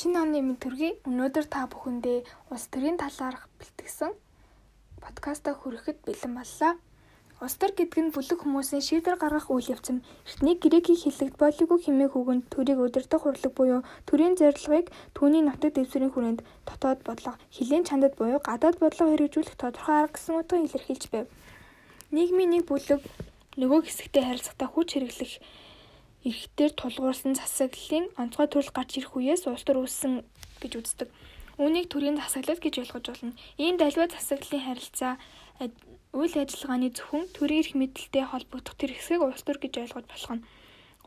Шинэ оны минь төргий өнөөдөр та бүхэндээ улс төрийн талаарх бэлтгэсэн подкаста хүрэхэд бэлэн боллоо. Улс төр гэдэг нь бүлэг хүмүүсийн шийдвэр гаргах үйл явц юм. Эртний грекийн хэллэгт болиго хэмээх үгэнд төрийг удирдах хурлаг буюу төрийн зорилгыг түүний нутаг дэвсгэрийн хүрээнд дотоод бодлого, хилийн чандад буюу гадаад бодлого хэрэгжүүлэх тодорхой арга гэсэн утга илэрхийлж байв. Нийгмийн нэг бүлэг нөгөө хэсэгтэй харилцагтай хүч хэрэглэх эрхтээр тулгуурсан засаглалын онцгой төрөл гарч ирэх үеэс улс төр үүссэн гэж үздэг. Үүнийг төрийн засаглал гэж ойлгож болно. Ийм дальва засаглалын харилцаа үйл ажиллагааны зөвхөн төрийн эрх мэдэлтэй холбогдох тэр хэсгийг улс төр гэж ойлгож болох нь.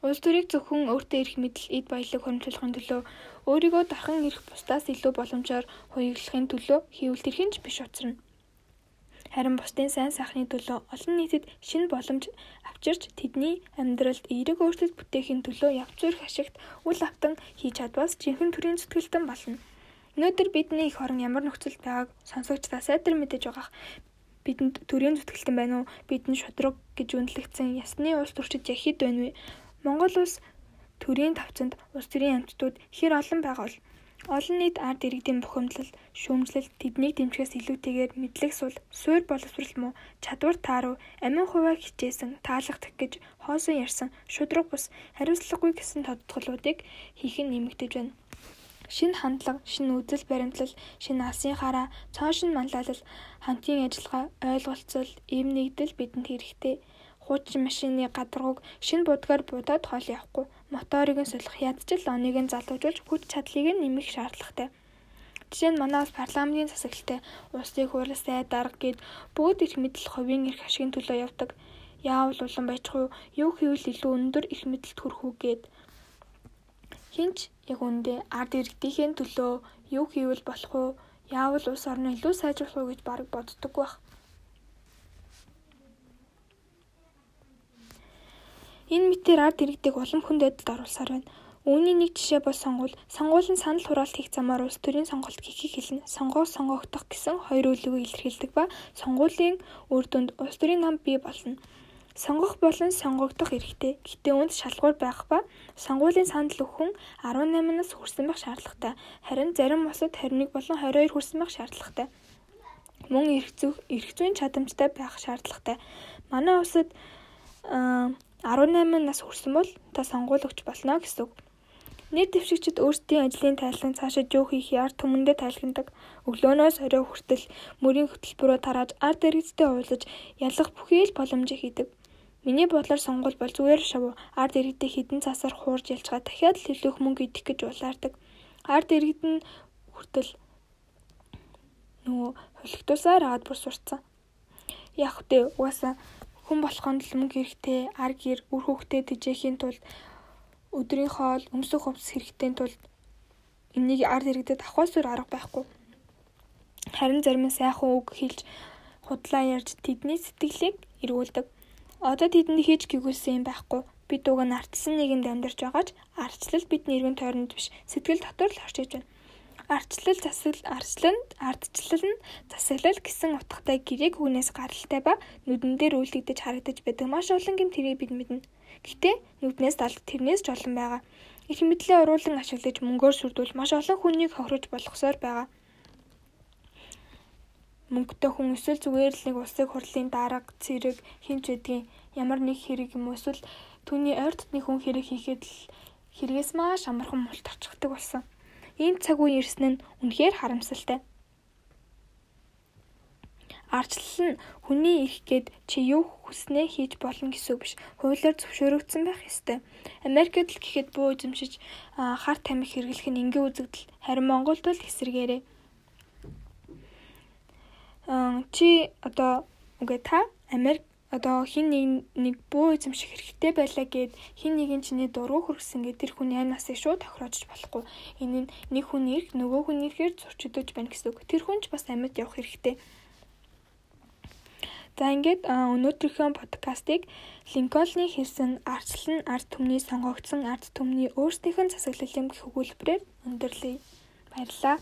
Улс төрийг зөвхөн өөртөө эрх мэдэл, эд баялаг хөрөмжлөхын төлөө өөрийгөө дархан ирэх бусдаас илүү боломжоор хуйглахын төлөө хийвэл тэрхинж биш уцарна харин бусдын сайн сайхны төлөө олон нийтэд шинэ боломж авчирч тэдний амьдралд эерэг өөрчлөлт бүтээхийн төлөө явц зүрх ашигт үл автан хийж чадвал жинхэнэ төрийн зүтгэлтэн болно. Өнөөдөр бидний их орон ямар нөхцөлд байгааг сонсогчдаа сайтар мэдэж байгаах бидэнд төрийн зүтгэлтэн байна уу? Бидэнд шудраг гэж үнэлэгдсэн ясны улс туршид яг хэд байна вэ? Монгол улс төрийн тавцанд улс төрийн амьтдууд хэр олон байгаа бол Олон нийт ард иргэдийн бухимдал, шүүмжлэл тэднийг дэмжихээс илүүтэйгээр мэдлэг сул, суур боловсрол муу, чадвар тааруу, амин хуваа хичээсэн, таалагдах гэж хоосон ярьсан шудраг бус хариуцлагагүй гэсэн тодтголуудыг хийх нь нэмэгдэж байна. Шинэ хандлага, шинэ үзэл баримтлал, шинэ алсын хараа, цоон шин манлайлал, хамтын ажиллагаа, ойлголцол, эм нэгдэл бидэнд хэрэгтэй хуучин машины гадаргууг шинэ будгаар будаад хоол явахгүй моторыг нь сулах ядчил оныг нь залуужуулж хүч чадлыг нь нэмэх шаардлагатай. Жишээ нь манай улс парламентын засаглалтай улсыг хууралсай дарга гээд бүгд эрх мэдэл хувийн эрх ашигын төлөө явдаг. Яавал улан баяжгүй юу хийвэл илүү өндөр эрх мэдэлд хүрэх үү гээд хинч яг үндэ ард иргэдийн төлөө юу хийвэл болох уу? Яавал улс орноо илүү сайжруулах уу гэж бараг боддог байх. Энэ мэтээр ард иргэдэг улам хүнд байдалд оруулсаар байна. Үүний нэг жишээ бол сонгуул. Сонгуул нь санал хураалт хийх замаар улс төрийн сонголт хийхийг хэлнэ. Сонгоо сонгогдох гэсэн хоёр үйлгийг илэрхийлдэг ба сонгуулийн үр дүнд улс төрийн нам бий болно. Сонгох болон сонгогдох эрхтэй. Гэтэ үүнд шалгуур байх ба сонгуулийн санал өгсөн 18-наас хүрсэн байх шаардлагатай. Харин зарим улсад 21 болон 22 хүрсэн байх шаардлагатай. Мөн эрх зүйн эрх зүйн чадамжтай байх шаардлагатай. Манай улсад 18 нас хүрсэн бол та сонгуул өгч болно гэсэн. Нэр дэвшигчид өөрсдийн ажлын тайлан цаашаа жөө хийх ард түмэндээ тайлхнадаг. Өглөөнөөс орой хүртэл мөрийн хөтөлбөрөөр тарааж ард иргэдтэй уулзаж ялах бүхий л боломжийг хийдэг. Миний бодлоор сонгуул бол зүгээр шав. Ард иргэдээ хідэн цасаар хуурж ялцгаа дахиад л илүү мөнгө идэх гэж улаардаг. Ард иргэд нь хүртэл нөгөө хулигтуусаар аваад бүр сурцсан. Яг үгүй угаасаа Хүн болохонд л мөнгө хэрэгтэй, ар гэр, үр хүүхдээ тэжээхийн тулд өдрийн хоол, өмсөх хувцас хэрэгтэйн тулд энийг ард иргэдэд авахсуур арга байхгүй. Харин зарим нь сайхан үг хэлж худлаа ярьж тэдний сэтгэлийг эргүүлдэг. Одоо тэдэнд хийж гүйгүүлсэн юм байхгүй. Бид уг нь ардсан нийгэмд амьдарч байгаа ч ардчлал бидний эргэн тойронд биш сэтгэл дотор л орчиж байна. Ардчлал засал арчланд ардчлал нь засаглал гэсэн утгатай гэрээг хүнээс гаралтай ба нүдэн дээр үйлдэгдэж харагдаж байдаг маш олон гэм тэрийг бид мэднэ. Гэхдээ нүднээс далд тэрнээс ч олон байгаа. Их мэдлээ уруулан ашиглаж мөнгөөр сүрдүүл маш олон хүнийг хохирож болгосоор байгаа. Мөнгөтэй хүн эсвэл зүгээр л нэг улсыг хурлын дарга, цэрэг хинч гэдгийг ямар нэг хэрэг юм эсвэл түүний ойр дотны хүн хэрэг хийхэд л хэрэгээс маш амархан мулт очихдаг болсон. Ийм цаг үе ирсэн нь үнэхээр харамсалтай. Арчлал нь хүний эрх гээд чи юу хүснээ хийж болно гэсэн биш. Хуулиар зөвшөөрөгдсөн байх ёстой. Америкт л гэхэд буу эзэмшиж хар тамхи хэрэглэх нь ингээ үзэгдэл. Харин Монголд бол эсэргээрээ. Чи одоо үгүй та Америк одоо хин нэг нэг буу эзэмших хэрэгтэй байлаа гэд хин нэгэн чиний дуруу хүргэсэн гэд тэр хүний амь насыг шууд тохироож болохгүй. Энэ нь нэг хүний эрх нөгөө хүний эрхээр зөрчигдөж байна гэсэн үг. Тэр хүн ч бас амьд явах хэрэгтэй. За ингээд өнөөдрийнхөө подкастыг Линкольны хэлсэн арчлал нь ард түмний сонгогдсон ард түмний өөрсдийнх нь засаглал юм гэх өгүүлбэрээр өндөрлөе. Баярлалаа.